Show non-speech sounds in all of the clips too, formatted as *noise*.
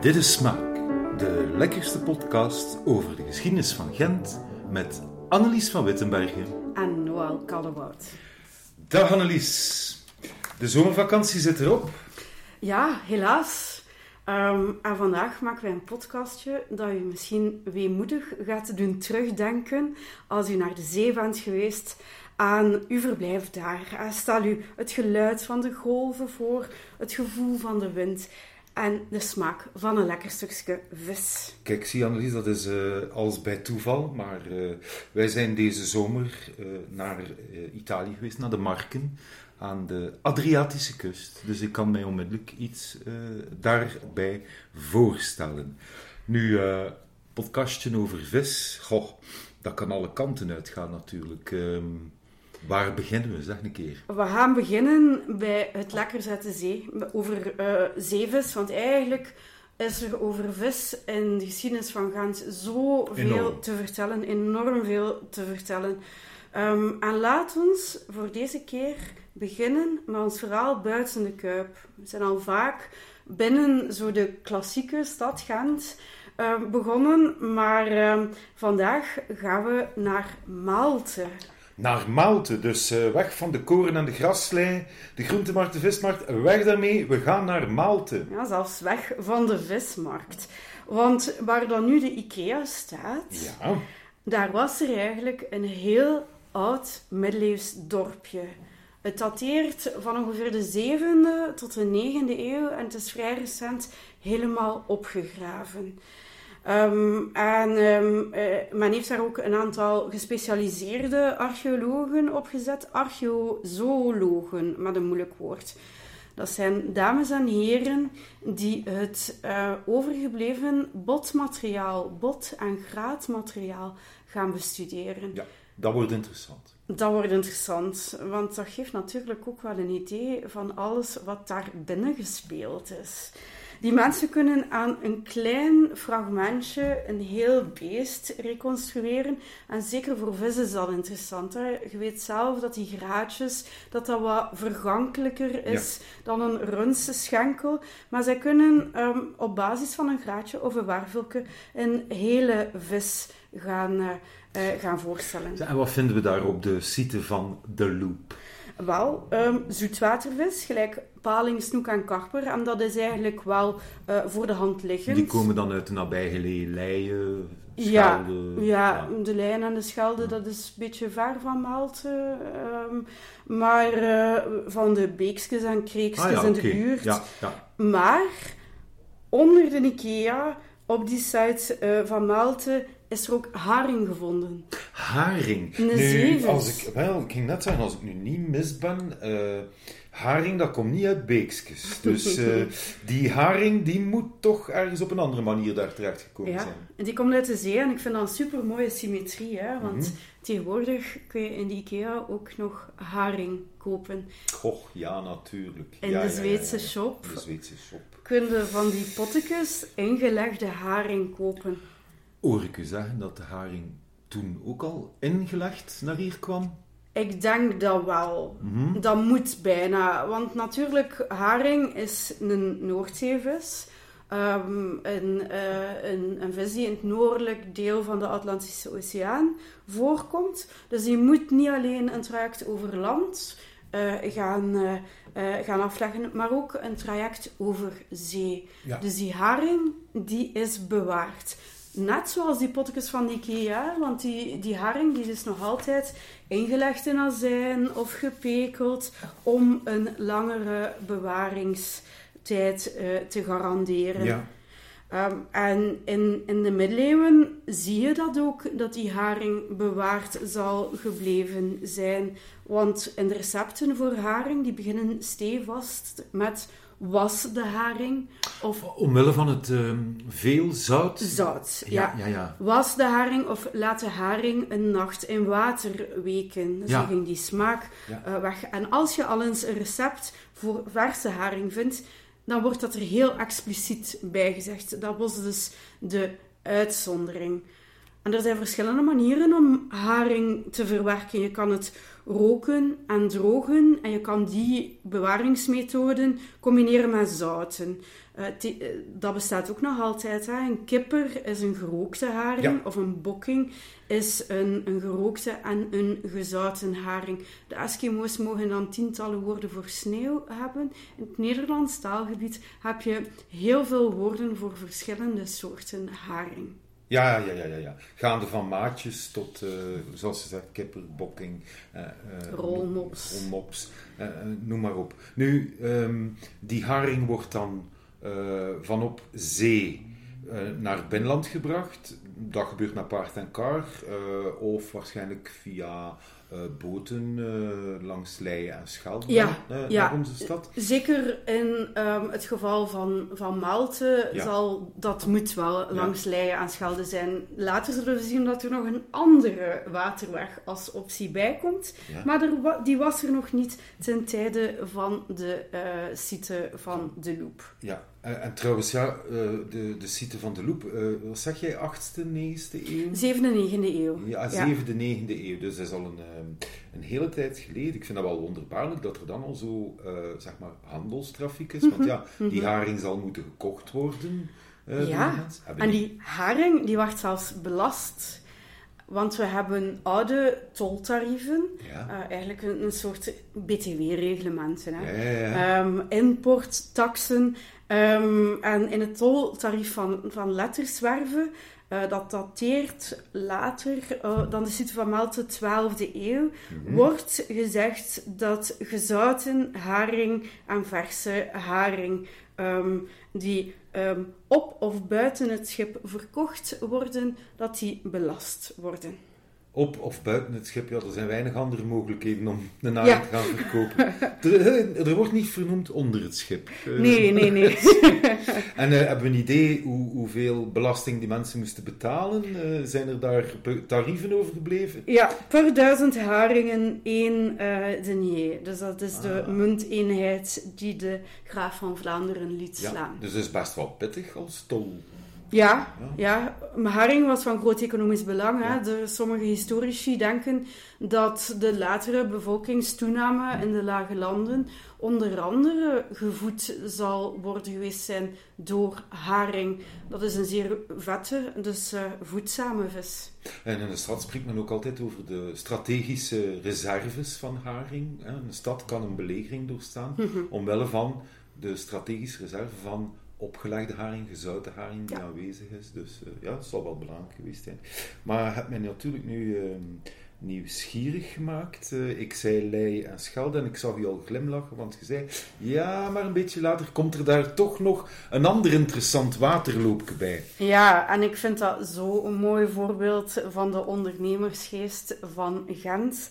Dit is Smaak, de lekkerste podcast over de geschiedenis van Gent met Annelies van Wittenbergen en Noël Kallewoud. Dag Annelies, de zomervakantie zit erop. Ja, helaas. Ehm, en vandaag maken wij een podcastje dat u misschien weemoedig gaat doen terugdenken als u naar de zee bent geweest aan uw verblijf daar. Stel u het geluid van de golven voor, het gevoel van de wind en de smaak van een lekker stukje vis. Kijk, zie Annelies, dat is uh, als bij toeval, maar uh, wij zijn deze zomer naar Italië geweest, naar de Marken, aan de Adriatische kust. Dus ik kan mij onmiddellijk iets daarbij voorstellen. Nu, podcastje over vis, goh, dat kan alle kanten uitgaan natuurlijk. Um, Waar beginnen we, zeg een keer? We gaan beginnen bij het lekker zetten zee. Over uh, zeevis, want eigenlijk is er over vis in de geschiedenis van Gent zoveel enorm. te vertellen. Enorm veel te vertellen. Um, en laat ons voor deze keer beginnen met ons verhaal buiten de Kuip. We zijn al vaak binnen zo de klassieke stad Gent uh, begonnen, maar uh, vandaag gaan we naar Maalte naar Maalte. Dus uh, weg van de koren en de graslei, de groentemarkt, de vismarkt. Weg daarmee, we gaan naar Maalte. Ja, zelfs weg van de vismarkt. Want waar dan nu de IKEA staat, ja. daar was er eigenlijk een heel oud middeleeuws dorpje. Het dateert van ongeveer de 7e tot de 9e eeuw en het is vrij recent helemaal opgegraven. Um, en um, uh, men heeft daar ook een aantal gespecialiseerde archeologen opgezet, archeozoologen, met een moeilijk woord. Dat zijn dames en heren die het uh, overgebleven botmateriaal, bot- en graadmateriaal gaan bestuderen. Ja, dat wordt interessant. Dat wordt interessant, want dat geeft natuurlijk ook wel een idee van alles wat daar binnen gespeeld is. Die mensen kunnen aan een klein fragmentje een heel beest reconstrueren. En zeker voor vissen is dat interessant. Hè? Je weet zelf dat die graatjes dat dat wat vergankelijker is dan een runse schenkel. Maar zij kunnen um, op basis van een graatje of een wervelke een hele vis gaan, uh, uh, gaan voorstellen. En wat vinden we daar op de site van de Loop? Wel, um, zoetwatervis, gelijk paling, snoek en karper. En dat is eigenlijk wel uh, voor de hand liggend. Die komen dan uit de nabijgelegen leien, Schelden? Ja, ja, de leien en de Schelden, dat is een beetje ver van Maalte. Um, maar uh, van de beekjes en kreekjes ah, ja, in de okay. buurt. Ja, maar onder de Ikea, op die site uh, van Maalte, is er ook haring gevonden. Haring? Een nu, als ik, wel, ik ging net zeggen, als ik nu niet mis ben, uh, haring dat komt niet uit beekjes. *laughs* Dus uh, die haring die moet toch ergens op een andere manier daar terecht gekomen ja, zijn. En die komt uit de zee en ik vind dat een super mooie symmetrie. Hè? Want mm -hmm. tegenwoordig kun je in de IKEA ook nog haring kopen. Och, ja, natuurlijk. In ja, de Zweedse ja, shop. De Zweedse shop. Kun je van die pottekes ingelegde haring kopen. Hoor ik u zeggen dat de haring toen ook al ingelegd naar hier kwam? Ik denk dat wel. Mhm. Mm -hmm. Dat moet bijna. Want natuurlijk, haring is een Noordzeevis. Um, een, uh, een, een vis die in het noordelijk deel van de Atlantische Oceaan voorkomt. Dus die moet niet alleen een traject over land uh, gaan, uh, gaan afleggen, maar ook een traject over zee. Ja. Dus die haring, die is bewaard. Net zoals die potjes van Ikea, want die, die haring die is nog altijd ingelegd in azijn of gepekeld om een langere bewaringstijd uh, te garanderen. Ja. Um, en in, in de middeleeuwen zie je dat ook, dat die haring bewaard zal gebleven zijn. Want in de recepten voor haring, die beginnen stevast met was de haring. Of Omwille van het uh, veel zout? Zout, ja. ja. ja. Was de haring of laat de haring een nacht in water weken. Dus Ja. ging die smaak eh, weg. En als je al eens een recept voor verse haring vindt, dan wordt dat er heel expliciet bij gezegd. Dat was dus de uitzondering. En er zijn verschillende manieren om haring te verwerken. Je kan het roken en drogen. En je kan die bewaringsmethoden combineren met zouten. Uh, dat bestaat ook nog altijd. Hè. Een kipper is een gerookte haring, of een bokking is een, een gerookte en een gezouten haring. De Eskimo's mogen dan tientallen woorden voor sneeuw hebben. In het Nederlands taalgebied heb je heel veel woorden voor verschillende soorten haring. Ja, ja, ja, ja, ja. Gaande van maatjes tot, uh, zoals ze zegt, kipper, bokking, uh, rolmops, rolmops noem maar op. Nu, um, die haring wordt dan van op zee naar binnenland gebracht. Dat gebeurt met paard en kar, of waarschijnlijk via uh, boten uh, langs Leien en Schelde ja, uh, ja. naar onze stad. Zeker in um, het geval van, van Malte ja. zal dat moet wel langs Leien en Schelde zijn. Later zullen we zien dat er nog een andere waterweg als optie bij komt. Maar er, die was er nog niet ten tijde van de site van de Loop. Ja, en, en trouwens, ja, de, de site van de Loop, wat zeg jij, 8e, 9e eeuw? 7e, 9e eeuw. Ja, 7e, 9e eeuw. Dus dat is al een een hele tijd geleden. Ik vind dat wel wonderbaarlijk dat er dan al zo, uh, zeg maar, handelstrafiek is. Want ja, die haring zal moeten gekocht worden. Uh, ja, en die haring, die wordt zelfs belast. Want we hebben oude toltarieven, ja. uh, eigenlijk een, een soort btw-reglementen. Ja, ja, um, importtaxen. Um, en in het toltarief van, van letterswerven uh, dat dateert later uh, dan de site van Malte, 12e eeuw, mm -hmm. wordt gezegd dat gezouten haring en verse haring um, die um, op of buiten het schip verkocht worden, dat die belast worden op of buiten het schip, ja, er zijn weinig andere mogelijkheden om de naam ja. te gaan verkopen. *laughs* er, er, wordt niet vernoemd onder het schip. Nee, nee, nee. *laughs* en uh, hebben we een idee hoe, hoeveel belasting die mensen moesten betalen? Uh, zijn er daar tarieven over gebleven? Ja, per duizend haringen één uh, denier. Dus dat is de ah. munteenheid die de graaf van Vlaanderen liet ja, slaan. Dus dat is best wel pittig als tol. Ja, ja. haring was van groot economisch belang. Hè. Sommige historici denken dat de latere bevolkingstoename in de lage landen onder andere gevoed zal worden geweest zijn door haring. Dat is een zeer vette, dus uh, voedzame vis. En in de stad spreekt men ook altijd over de strategische reserves van haring. Een stad kan een belegering doorstaan mm -hmm. omwille van de strategische reserve van opgelegde haring, gezouten haring die ja. aanwezig is. Dus uh, ja, dat zal wel belangrijk geweest zijn. Maar het mij natuurlijk nu uh, nieuwsgierig gemaakt. Uh, ik zei Lei en Schelde en ik zag je al glimlachen, want je zei, ja, maar een beetje later komt er daar toch nog een ander interessant waterloopje bij. Ja, en ik vind dat zo een mooi voorbeeld van de ondernemersgeest van Gent.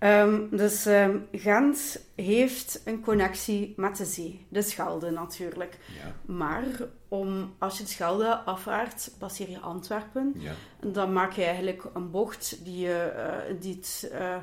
Um, dus um, Gent heeft een connectie met de zee, de Schelde natuurlijk. Ja. Maar om, als je de Schelde afvaart, passeer je Antwerpen, ja. dan maak je eigenlijk een bocht die, uh, die, het, uh,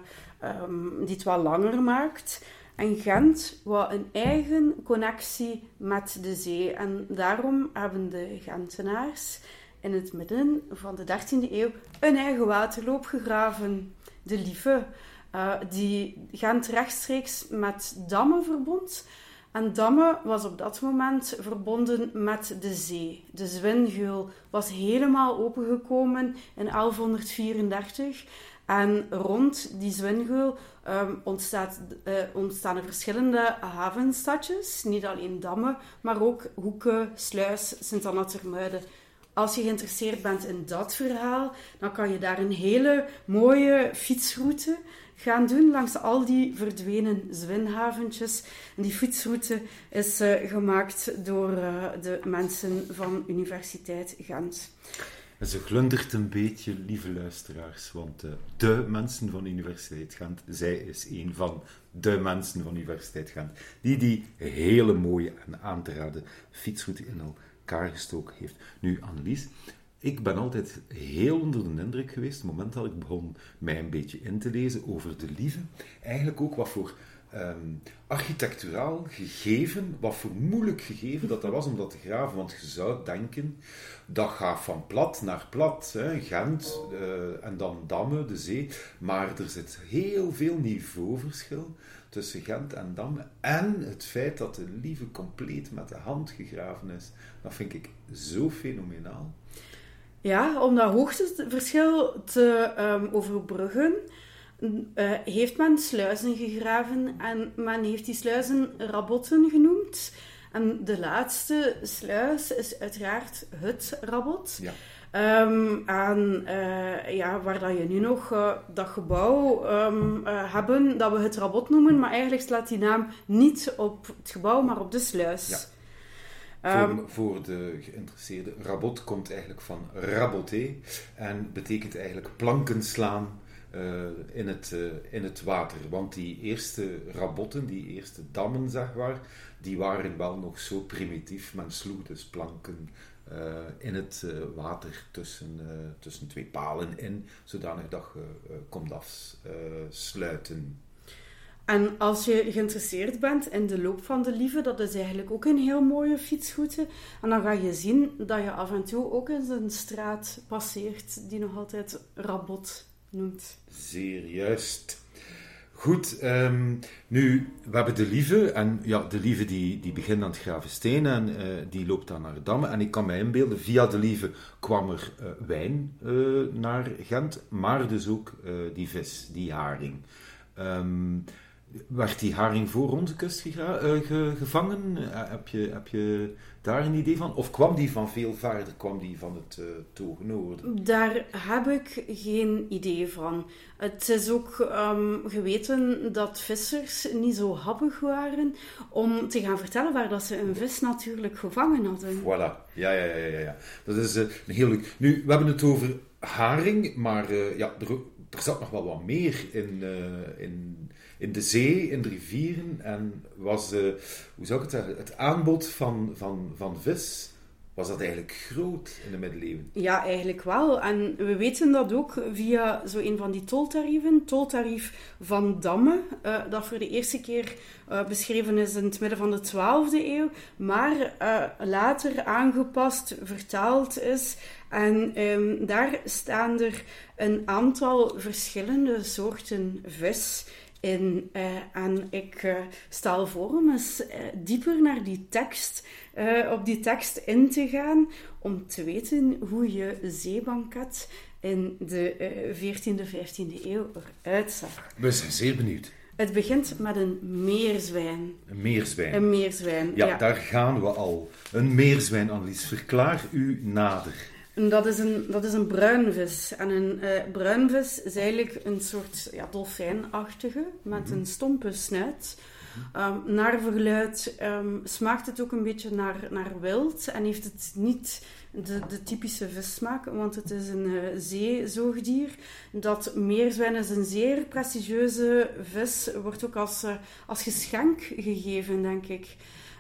um, die het wat langer maakt. En Gent wou een eigen connectie met de zee. En daarom hebben de Gentenaars in het midden van de 13e eeuw een eigen waterloop gegraven, de Lieve. Uh, die Gent rechtstreeks met Damme verbond. En Damme was op dat moment verbonden met de zee. De Zwingeul was helemaal opengekomen in 1134. En rond die Zwingeul um, ontstaat, uh, ontstaan er verschillende havenstadjes. Niet alleen Damme, maar ook Hoeken, Sluis, Sint-Anna-Termuiden. Als je geïnteresseerd bent in dat verhaal, dan kan je daar een hele mooie fietsroute gaan doen langs al die verdwenen zwinhaventjes. En die fietsroute is uh, gemaakt door uh, de mensen van Universiteit Gent. En ze glundert een beetje, lieve luisteraars, want uh, de mensen van Universiteit Gent, zij is een van de mensen van Universiteit Gent, die die hele mooie en aan te raden fietsroute in elkaar gestoken heeft. Nu, Annelies, ik ben altijd heel onder de indruk geweest, het moment dat ik begon mij een beetje in te lezen over de lieve. Eigenlijk ook wat voor um, architecturaal gegeven, wat voor moeilijk gegeven dat dat was om dat te graven. Want je zou denken, dat gaat van plat naar plat, hè, Gent uh, en dan Damme, de zee. Maar er zit heel veel niveauverschil tussen Gent en Damme. En het feit dat de lieve compleet met de hand gegraven is, dat vind ik zo fenomenaal. Ja, om dat hoogteverschil te um, overbruggen, uh, heeft men sluizen gegraven en men heeft die sluizen rabotten genoemd. En de laatste sluis is uiteraard het rabot. Ja. Um, en uh, ja, waar dat je nu nog uh, dat gebouw um, uh, hebben, dat we het rabot noemen, maar eigenlijk slaat die naam niet op het gebouw, maar op de sluis. Ja. Um, voor, voor, de geïnteresseerde, rabot komt eigenlijk van raboter en betekent eigenlijk planken slaan in, het, in het water. Want die eerste rabotten, die eerste dammen, zeg maar, die waren wel nog zo primitief. Men sloeg dus planken uh, in het water tussen, tussen twee palen in, zodanig dat je kon afsluiten. En als je geïnteresseerd bent in de loop van de Lieve, dat is eigenlijk ook een heel mooie fietsroute. En dan ga je zien dat je af en toe ook eens een straat passeert die nog altijd Rabot noemt. Zeer juist. Goed, um, nu, we hebben de Lieve. En ja, de Lieve die, die begint aan het Gravensteen en uh, die loopt dan naar Damme. En ik kan me inbeelden, via de Lieve kwam er uh, wijn uh, naar Gent, maar dus ook die vis, die haring. Um, werd die haring voor onze kust ge gevangen? heb, je, heb je daar een idee van? Of kwam die van veel verder? Kwam die van het uh? Daar heb ik geen idee van. Het is ook um, geweten dat vissers niet zo happig waren om te gaan vertellen waar dat ze een vis natuurlijk gevangen hadden. Voilà, ja, ja, ja. ja, ja. Dat is uh, heel leuk. Nu, we hebben het over haring, maar uh, ja, er, er zat nog wel wat meer in, in in de zee, in de rivieren. En was, uh, hoe zou ik het zeggen, het aanbod van, van, van vis, was dat eigenlijk groot in de middeleeuwen? Ja, eigenlijk wel. En we weten dat ook via zo een van die toltarieven, toltarief van Damme, uh, dat voor de eerste keer beschreven is in het midden van de 12e eeuw, maar later aangepast, vertaald is. En um, daar staan er een aantal verschillende soorten vis in. Uh, en ik uh, stel voor om eens uh, dieper naar die tekst, op die tekst in te gaan, om te weten hoe je zeebanket in de 14e, 15e eeuw eruit zag. We zijn zeer benieuwd. Het begint met een meerzwijn. Een meerzwijn. Een meerzwijn, ja. ja. daar gaan we al. Een meerzwijn, Annelies. Verklaar u nader. Dat is een, dat is een bruinvis. En een uh, bruinvis is eigenlijk een soort ja, dolfijnachtige met mhm. een stompe snuit. Um, naar verluid um, smaakt het ook een beetje naar, naar wild en heeft het niet de, de typische vissmaak, want het is een uh, zeezoogdier. Dat meerzwijn is een zeer prestigieuze vis, wordt ook als, uh, als geschenk gegeven, denk ik.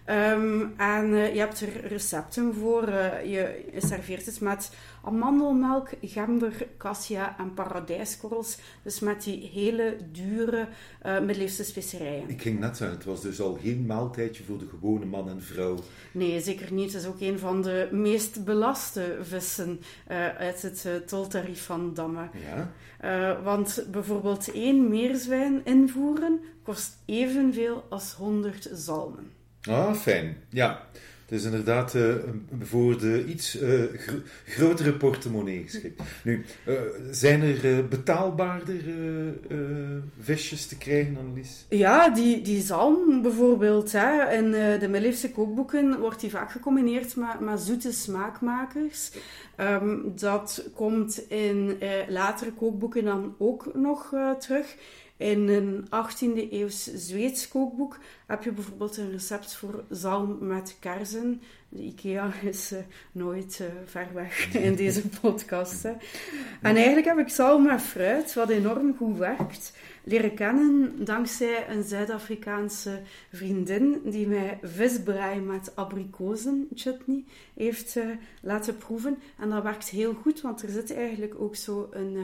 Um, en uh, je hebt er recepten voor. Uh, je serveert het met amandelmelk, gember, cassia en paradijskorrels. Dus met die hele dure uh, middeleeuwse specerijen. Ik ging net zeggen, het was dus al geen maaltijdje voor de gewone man en vrouw. Nee, zeker niet. Het is ook een van de meest belaste vissen uit het toltarief van Damme. Ja? want bijvoorbeeld één meerzwijn invoeren kost evenveel als 100 zalmen. Ah, fijn. Ja. Het is inderdaad uh, voor de iets uh, grotere portemonnee geschikt. Nu, uh, zijn er betaalbaarder visjes te krijgen, Annelies? Ja, die, die zalm bijvoorbeeld. Hè. In de middeleeuwse kookboeken wordt die vaak gecombineerd met, met zoete smaakmakers. Um, dat komt in latere kookboeken dan ook nog terug. In een 18e eeuws Zweeds kookboek heb je bijvoorbeeld een recept voor zalm met kersen. De IKEA is uh, nooit uh, ver weg *laughs* in deze podcast. Hè. En eigenlijk heb ik zalm met fruit, wat enorm goed werkt leren kennen dankzij een Zuid-Afrikaanse vriendin die mij visbraai met abrikozen chutney heeft uh, laten proeven. En dat werkt heel goed, want er zit eigenlijk ook zo een,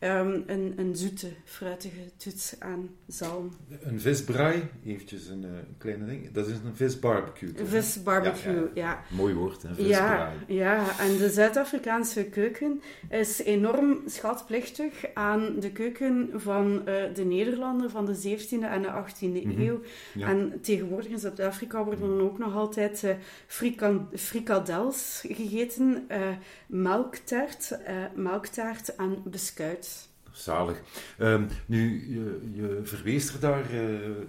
uh, um, een, een zoete, fruitige toets aan zalm. Een visbraai, eventjes een, uh, kleine ding, dat is een visbarbecue. Een visbarbecue, ja, ja. ja. Mooi woord, een visbraai. Ja, ja, en de Zuid-Afrikaanse keuken is enorm schatplichtig aan de keuken van de de Nederlanden van de 17e en de 18e mhm. eeuw. En tegenwoordig in Zuid-Afrika worden dan ook nog altijd uh, frikadels gegeten, uh, melktaart, melktaart en beskuit. Zalig. Um, nu, je, je verwees er daar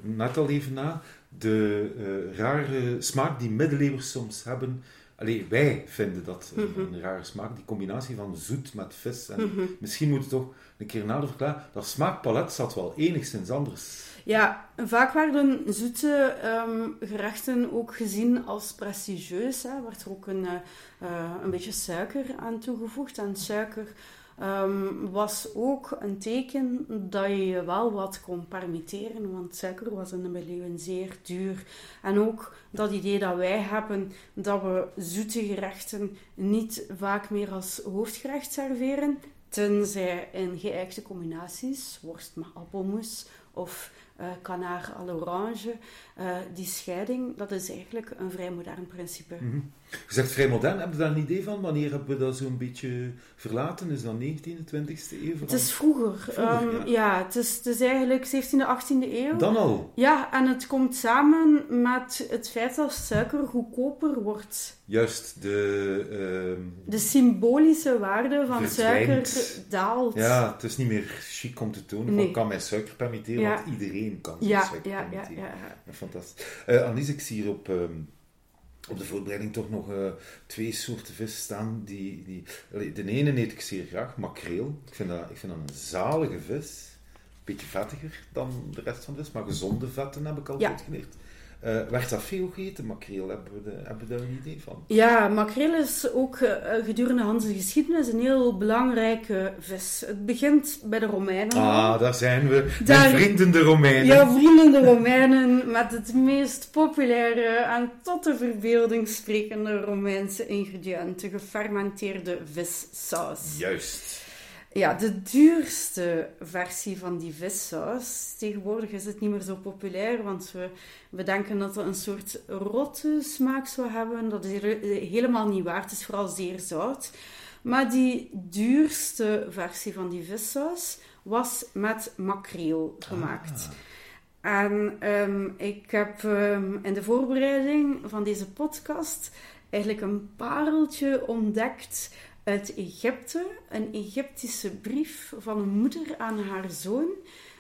net al even na. De rare smaak die middeleeuwers soms hebben Allee, wij vinden dat een, mhm. een, rare smaak, die combinatie van zoet met vis. En mhm. Misschien moet het toch een keer nader verklaren. Dat smaakpalet zat wel enigszins anders. Ja, vaak werden zoete um, gerechten ook gezien als prestigieus. Hè. werd er ook een, uh, een beetje suiker aan toegevoegd. En suiker um, was ook een teken dat je je wel wat kon permitteren, want suiker was in de middeleeuwen zeer duur. En ook dat idee dat wij hebben dat we zoete gerechten niet vaak meer als hoofdgerecht serveren, tenzij in geëikte combinaties, worst met appelmoes of uh, kanaar à l'orange. Uh, die scheiding, dat is eigenlijk een vrij modern principe. -hmm. Je zegt vrij modern, heb je daar een idee van? Wanneer hebben we dat zo'n beetje verlaten? Is dat 19e, 20e eeuw? Het is vroeger. vroeger um, ja, ja het, is, het is eigenlijk 17e, 18e eeuw. Dan al? Ja, en het komt samen met het feit dat suiker goedkoper wordt. Juist, de... Uh, de symbolische waarde van suiker daalt. Ja, het is niet meer chic om te tonen nee. van kan mij suiker permitteren, ja. want iedereen kan ja, suiker ja, permitteren. Ja, ja, ja. fantastisch. Uh, Annelies, ik zie hier op... Um, op de voorbereiding toch nog uh, twee soorten vis staan. Die, die, de ene eet ik zeer graag, makreel. Ik vind, dat, ik vind dat een zalige vis. Beetje vettiger dan de rest van de vis, maar gezonde vetten heb ik altijd ja. geleerd. Uh, werd dat veel gegeten, makreel? Hebben we, de, hebben we daar een idee van? Ja, makreel is ook uh, gedurende Hanse geschiedenis een heel belangrijke vis. Het begint bij de Romeinen. Ah, daar zijn we. Daar, vrienden de Romeinen. Ja, vrienden de Romeinen met het meest populaire en tot de verbeelding sprekende Romeinse ingrediënten, gefermenteerde vissaus. Juist. Ja, de duurste versie van die vissaus. Tegenwoordig is het niet meer zo populair, want we, we denken dat het een soort rotte smaak zou hebben. Dat is helemaal niet waar. Het is vooral zeer zout. Maar die duurste versie van die vissaus was met makreel gemaakt. Ah. En um, ik heb um, in de voorbereiding van deze podcast eigenlijk een pareltje ontdekt uit Egypte, een Egyptische brief van een moeder aan haar zoon,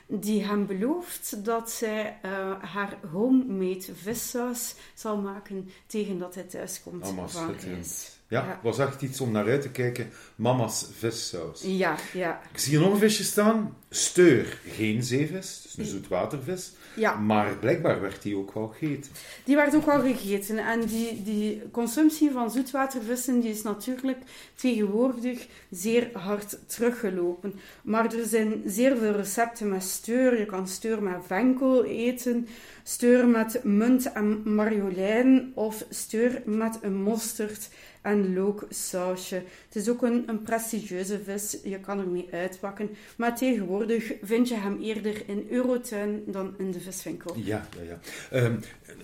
die hem belooft dat zij uh, haar homemade vissaus zal maken tegen dat hij thuis komt oh, van reis. Ja, ja, was echt iets om naar uit te kijken. Mama's vissaus. Ja, ja. Ik zie hier nog een visje staan. Steur, geen zeevis, dus een zoetwatervis. Ja. Maar blijkbaar werd die ook wel gegeten. Die werd ook wel gegeten. En die, die consumptie van zoetwatervissen die is natuurlijk tegenwoordig zeer hard teruggelopen. Maar er zijn zeer veel recepten met steur. Je kan steur met venkel eten, steur met munt en marjolein of steur met een mosterd en looksausje. Het is ook een, een prestigieuze vis, je kan ermee uitpakken. Maar tegenwoordig vind je hem eerder in Eurotuin dan in de viswinkel. Ja, ja, ja. Um,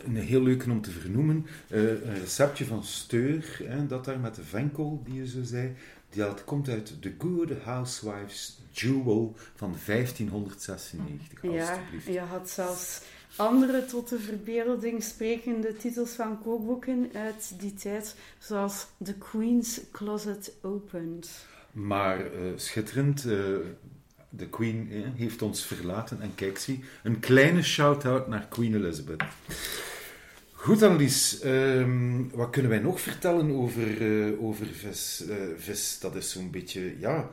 een heel leuke om te vernoemen. Uh, een receptje van Steur, hè, dat daar met de venkel, die je zo zei. Dat komt uit The Good Housewives Jewel van 1596. Ja, je had zelfs andere tot de verbeelding sprekende titels van kookboeken uit die tijd, zoals The Queen's Closet Opened. Maar uh, schitterend, uh, de Queen eh, heeft ons verlaten en kijk zie, een kleine shout-out naar Queen Elizabeth. Goed, Annelies. Um, wat kunnen wij nog vertellen over, uh, over vis, vis? Dat is zo'n beetje, ja,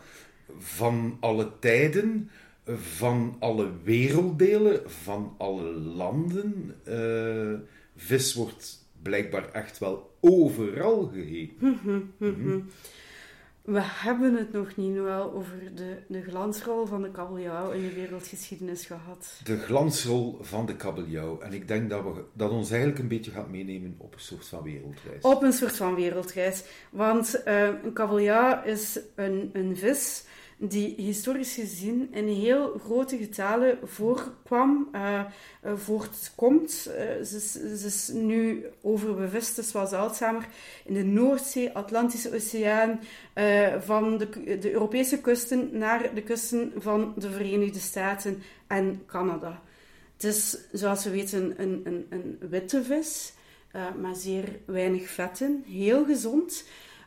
van alle tijden van alle werelddelen, van alle landen. Uh, vis wordt blijkbaar echt wel overal gegeten. Mhm, mhm. Mhm. We hebben het nog niet wel over de, de glansrol van de kabeljauw in de wereldgeschiedenis gehad. De glansrol van de kabeljauw. En ik denk dat we dat ons eigenlijk een beetje gaat meenemen op een soort van wereldreis. Op een soort van wereldreis. Want uh, een kabeljauw is een, een vis die historisch gezien in heel grote getalen voorkwam, uh, voortkomt. Uh, ze, ze, is nu overbevist, dus was Alzheimer, in de Noordzee, Atlantische Oceaan, van de, de Europese kusten naar de kusten van de Verenigde Staten en Canada. Het is, zoals we weten, een, een, een witte vis, maar zeer weinig vetten, heel gezond.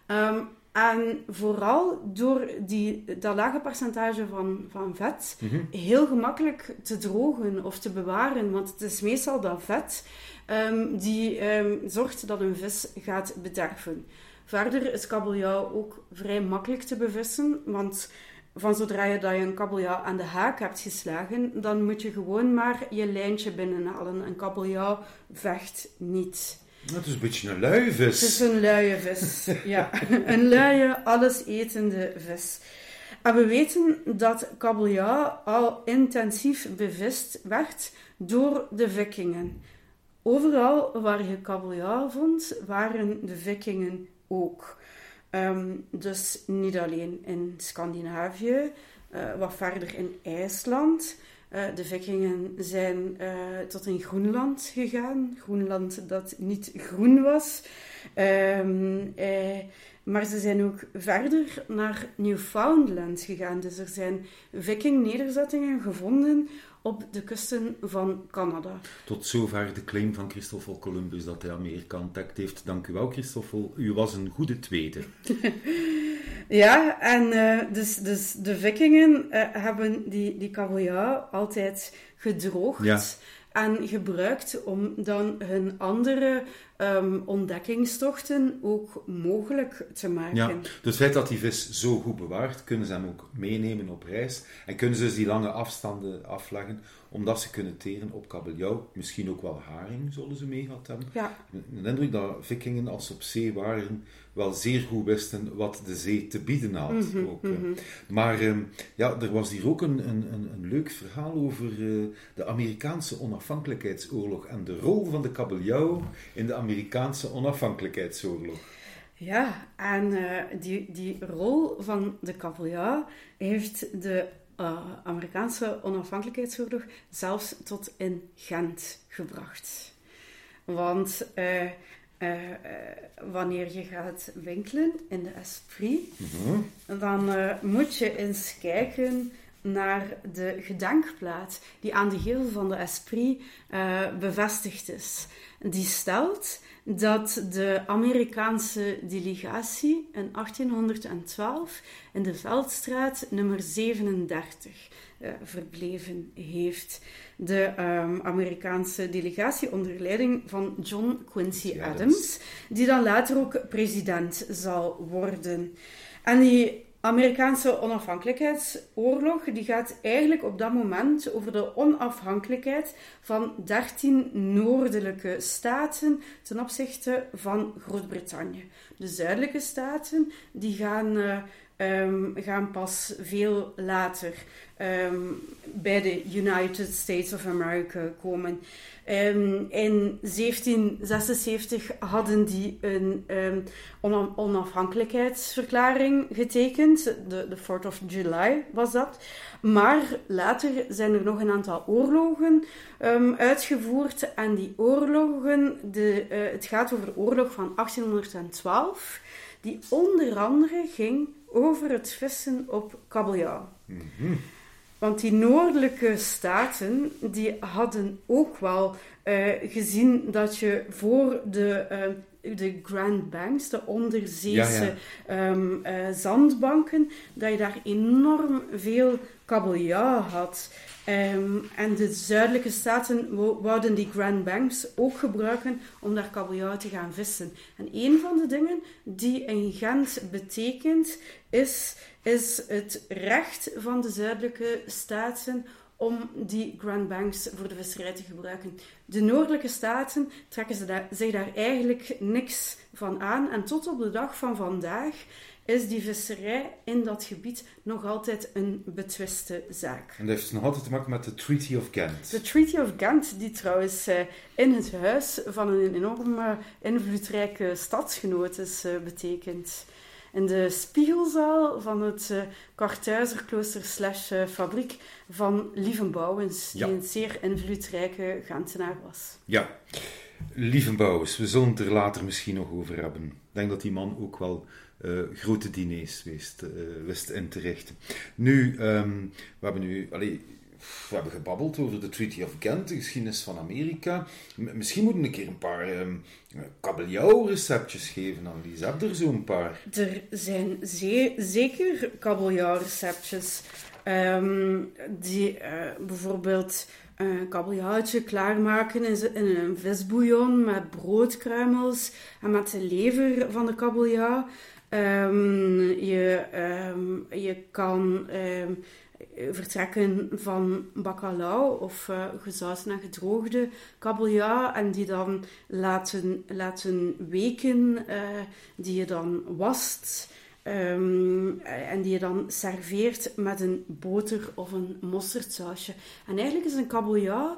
Um, en vooral door die, dat lage percentage van, van vet mhm. heel gemakkelijk te drogen of te bewaren. Want het is meestal dat vet um, die um, zorgt dat een vis gaat bederven. Verder is kabeljauw ook vrij makkelijk te bevissen. Want van zodra je, dat je een kabeljauw aan de haak hebt geslagen, dan moet je gewoon maar je lijntje binnenhalen. Een kabeljauw vecht niet. Het is een beetje een luie vis. Het is een luie vis, ja. *laughs* Een luie, allesetende vis. En we weten dat kabeljauw al intensief bevist werd door de vikingen. Overal waar je kabeljauw vond, waren de vikingen ook. Ehm, dus niet alleen in Scandinavië, uh, wat verder in IJsland, uh, de vikingen zijn uh, tot in Groenland gegaan. Groenland dat niet groen was. Um, uh, maar ze zijn ook verder naar Newfoundland gegaan. Dus er zijn viking-nederzettingen gevonden op de kusten van Canada. Tot zover de claim van Christoffel Columbus dat hij Amerika ontdekt heeft. Dank u wel, Christoffel. U was een goede tweede. *laughs* Ja, en uh, dus, dus de vikingen uh, hebben die, die kabeljauw altijd gedroogd. Ja en gebruikt om dan hun andere um, ontdekkingstochten ook mogelijk te maken. Ja, dus het feit dat die vis zo goed bewaart, kunnen ze hem ook meenemen op reis en kunnen ze dus die lange afstanden afleggen, omdat ze kunnen teren op kabeljauw, misschien ook wel haring zullen ze mee gehad hebben. Ja. Een indruk dat vikingen, als ze op zee waren, wel zeer goed wisten wat de zee te bieden had. Mhm, ook, mhm. Maar ehm, ja, er was hier ook een, een, een, leuk verhaal over uh, de Amerikaanse onafhankelijkheidsoorlog en de rol van de kabeljauw in de Amerikaanse onafhankelijkheidsoorlog. Ja, en uh, die, die rol van de kabeljauw heeft de uh, Amerikaanse onafhankelijkheidsoorlog zelfs tot in Gent gebracht. Want uh, uh, wanneer je gaat winkelen in de Esprit, mhm. dan moet je eens kijken naar de gedenkplaat die aan de gevel van de Esprit bevestigd is. Die stelt dat de Amerikaanse delegatie in 1812 in de Veldstraat nummer 37 uh, verbleven heeft. De um, Amerikaanse delegatie onder leiding van John Quincy Adams, die dan later ook president zal worden. En die Amerikaanse onafhankelijkheidsoorlog die gaat eigenlijk op dat moment over de onafhankelijkheid van 13 noordelijke staten ten opzichte van Groot-Brittannië. De zuidelijke staten die gaan, uh, um, gaan pas veel later um, bij de United States of America komen. Um, in 1776 hadden die een um, onafhankelijkheidsverklaring getekend. De, de 4th of July was dat. Maar later zijn er nog een aantal oorlogen um, uitgevoerd. En die oorlogen, de, uh, het gaat over de oorlog van 1812, die onder andere ging over het vissen op kabeljauw. Mm. Want die noordelijke staten die hadden ook wel uh, gezien dat je voor de, uh, de Grand Banks, de onderzeese ja, ja. um, uh, zandbanken, dat je daar enorm veel kabeljauw had. Ehm, en de zuidelijke staten wouden die Grand Banks ook gebruiken om daar kabeljauw te gaan vissen. En een van de dingen die een Gent betekent, is, is het recht van de zuidelijke staten om die Grand Banks voor de visserij te gebruiken. De noordelijke staten trekken ze zich daar eigenlijk niks van aan. En tot op de dag van vandaag is die visserij in dat gebied nog altijd een betwiste zaak. En dat heeft nog altijd te maken met de Treaty of Ghent. De Treaty of Ghent, die trouwens uh, in het huis van een enorm invloedrijke stadsgenoot is uh, betekend. In de spiegelzaal van het uh, Kartuizerklooster slash fabriek van Lievenbouwens, die een zeer invloedrijke Gentenaar was. Ja, Lievenbouwens, we zullen het er later misschien nog over hebben. Ik denk dat die man ook wel uh, grote diners wist, uh, wist in te richten. Nu, um, we hebben nu... We hebben gebabbeld over de Treaty of Ghent, de geschiedenis van Amerika. Misschien moeten we een keer een paar um, kabeljauwreceptjes geven, Annelies. Heb er zo een paar? Er zijn zeker kabeljauwreceptjes. Um, die uh, bijvoorbeeld een kabeljauwtje klaarmaken in, in een visbouillon met broodkruimels en met de lever van de kabeljauw. Um, je, um, je kan um, vertrekken van bacalao of uh, gezouten en gedroogde kabeljauw en die dan laten, laten weken, uh, die je dan wast. en die je dan serveert met een boter of een mosterdsausje. En eigenlijk is een kabeljauw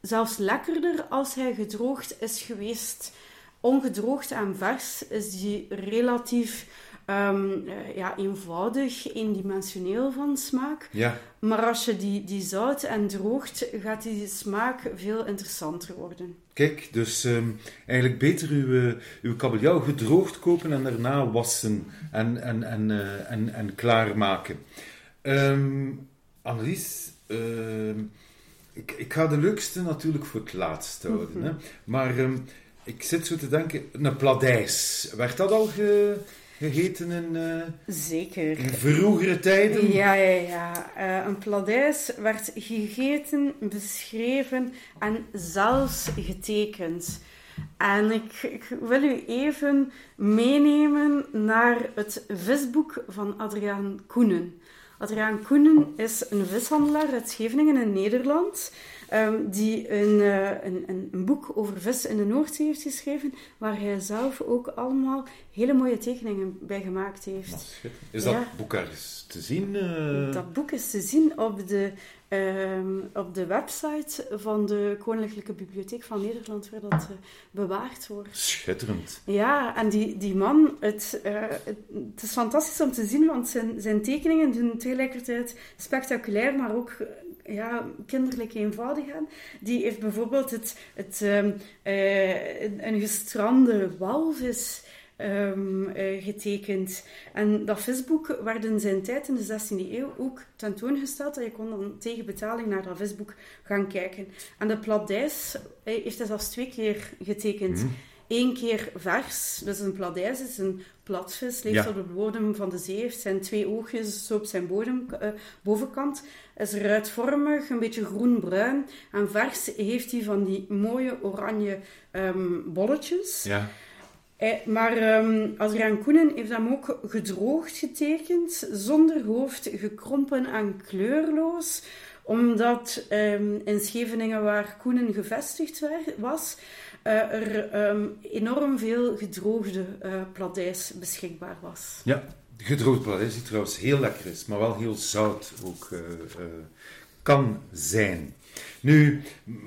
zelfs lekkerder als hij gedroogd is geweest ongedroogd en vers is die relatief um, ja, eenvoudig, eendimensioneel van smaak. Ja. Maar als je die, die zout en droogt, gaat die smaak veel interessanter worden. Kijk, dus um, eigenlijk beter uw, uw kabeljauw gedroogd kopen en daarna wassen en, en, en, uh, en, en klaarmaken. Um, Annelies, ik, ik ga de leukste natuurlijk voor het laatst houden. Mm -hmm. hè? Maar ik zit zo te denken, een pladijs. Werd dat al ge, gegeten in, uh, Zeker. in vroegere tijden? Ja, ja, ja. Uh, een pladijs werd gegeten, beschreven en zelfs getekend. En ik, ik, wil u even meenemen naar het visboek van Adriaan Koenen. Adriaan Koenen is een vishandelaar uit Scheveningen in Nederland. Um, die een, uh, een, een, een, boek over vissen in de Noordzee heeft geschreven, waar hij zelf ook allemaal hele mooie tekeningen bij gemaakt heeft. Is dat ja. boek ergens te zien? Uh... Dat boek is te zien op de, um, op de website van de Koninklijke Bibliotheek van Nederland, waar dat uh, bewaard wordt. Schitterend. Ja, en die, die man, het, het, het, is fantastisch om te zien, want zijn, zijn tekeningen doen tegelijkertijd spectaculair, maar ook ja, kinderlijk eenvoudig aan. Die heeft bijvoorbeeld het, het, um, uh, een gestrande walvis um, uh, getekend. En dat visboek werd in zijn tijd in de 16e eeuw ook tentoongesteld. En je kon dan tegen betaling naar dat visboek gaan kijken. En de pladijs heeft hij zelfs twee keer getekend. Mm. Eén keer vers, dus een pladijs is een platvis, leeft ja. op de bodem van de zee, heeft zijn twee oogjes zo op zijn bodem, uh, bovenkant, is ruitvormig, een beetje groen-bruin. En vers heeft hij van die mooie oranje um, bolletjes. Ja. Eh, maar um, Adriaan Koenen heeft hem ook gedroogd getekend, zonder hoofd, gekrompen en kleurloos omdat um, in Scheveningen, waar Koenen gevestigd was, uh, er um, enorm veel gedroogde uh, pladijs beschikbaar was. Ja, gedroogd pladijs die trouwens heel lekker is, maar wel heel zout ook kan zijn. Nu,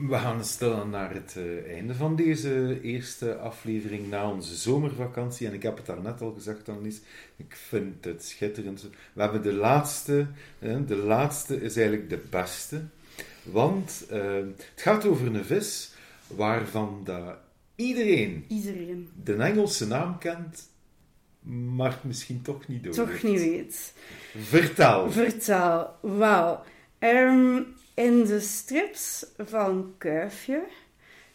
we gaan stilaan naar het einde van deze eerste aflevering na onze zomervakantie. En ik heb het daarnet al gezegd, Annelies, ik vind het schitterend. We hebben de laatste, de laatste is eigenlijk de beste. Want het gaat over een vis waarvan dat iedereen, iedereen de Engelse naam kent, maar misschien toch niet door. Toch niet weet. Vertel. Vertel. Wauw. Um, in de strips van Kuifje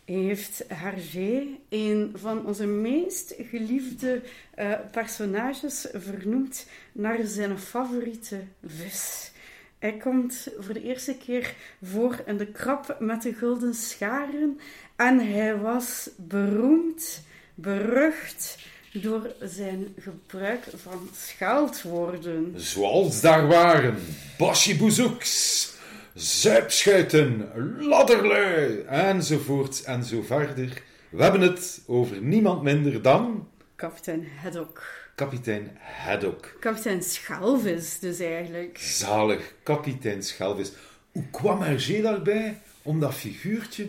heeft Hergé een van onze meest geliefde uh, personages vernoemd naar zijn favoriete vis. Hij komt voor de eerste keer voor in de krap met de gulden scharen. En hij was beroemd, berucht door zijn gebruik van scheldwoorden. Zoals daar waren basjiboezoeks, zuipschuiten, ladderlui, enzovoort en zo verder. We hebben het over niemand minder dan... Kapitein Haddock. Kapitein Haddock. Kapitein Schelvis dus eigenlijk. Zalig, kapitein Schelvis. Hoe kwam Hergé daarbij om dat figuurtje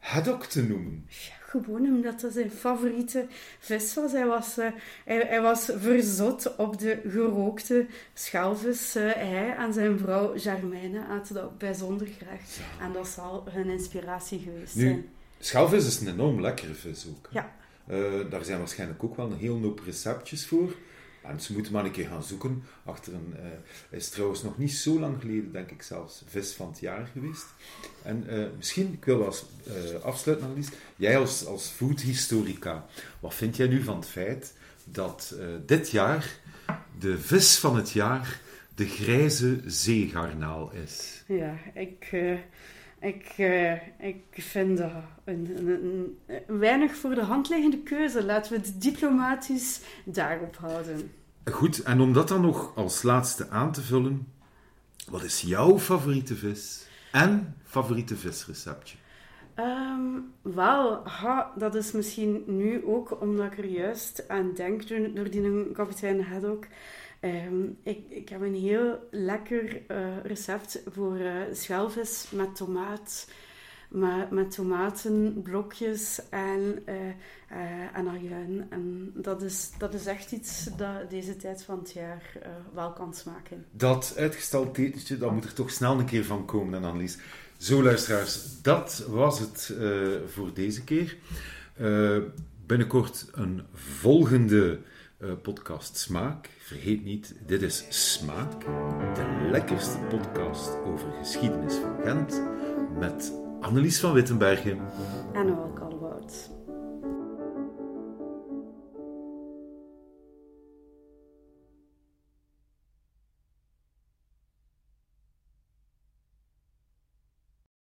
Haddock te noemen? Ja, gewoon omdat dat zijn favoriete vis was. Hij was, uh, hij, hij, was verzot op de gerookte schelvis. Uh, hij en zijn vrouw Germaine aten dat bijzonder graag. Ja. En dat zal hun inspiratie geweest nu, zijn. Schelvis is een enorm lekkere vis ook. Ja. Uh, daar zijn waarschijnlijk ook wel een heel hoop receptjes voor. En ze moeten maar een keer gaan zoeken. Achter een, uh, is trouwens nog niet zo lang geleden, denk ik zelfs, vis van het jaar geweest. En uh, misschien, ik wil wel als uh, afsluiten, Annelies. Jij als, als foodhistorica, wat vind jij nu van het feit dat dit jaar de vis van het jaar de grijze zeegarnaal is? Ja, ik... Ik, uh, ik vind dat een, een, een, een, weinig voor de hand liggende keuze. Laten we het diplomatisch daarop houden. Goed, en om dat dan nog als laatste aan te vullen, wat is jouw favoriete vis en favoriete visreceptje? Um, wel, ha, dat is misschien nu ook omdat ik er juist aan denk door, door die kapitein Haddock. Um, ik, ik heb een heel lekker uh, recept voor uh, schelvis met tomaat. Met, tomaten, blokjes en, uh, en ajuin. Dat is, dat is echt iets dat deze tijd van het jaar wel kan smaken. Dat uitgesteld etentje, dat moet er toch snel een keer van komen, Annelies. Zo, luisteraars, dat was het voor deze keer. binnenkort een volgende podcast Smaak. Vergeet niet, dit is Smaak, de lekkerste podcast over geschiedenis van Gent, met Annelies van Wittenbergen en Kalwoud.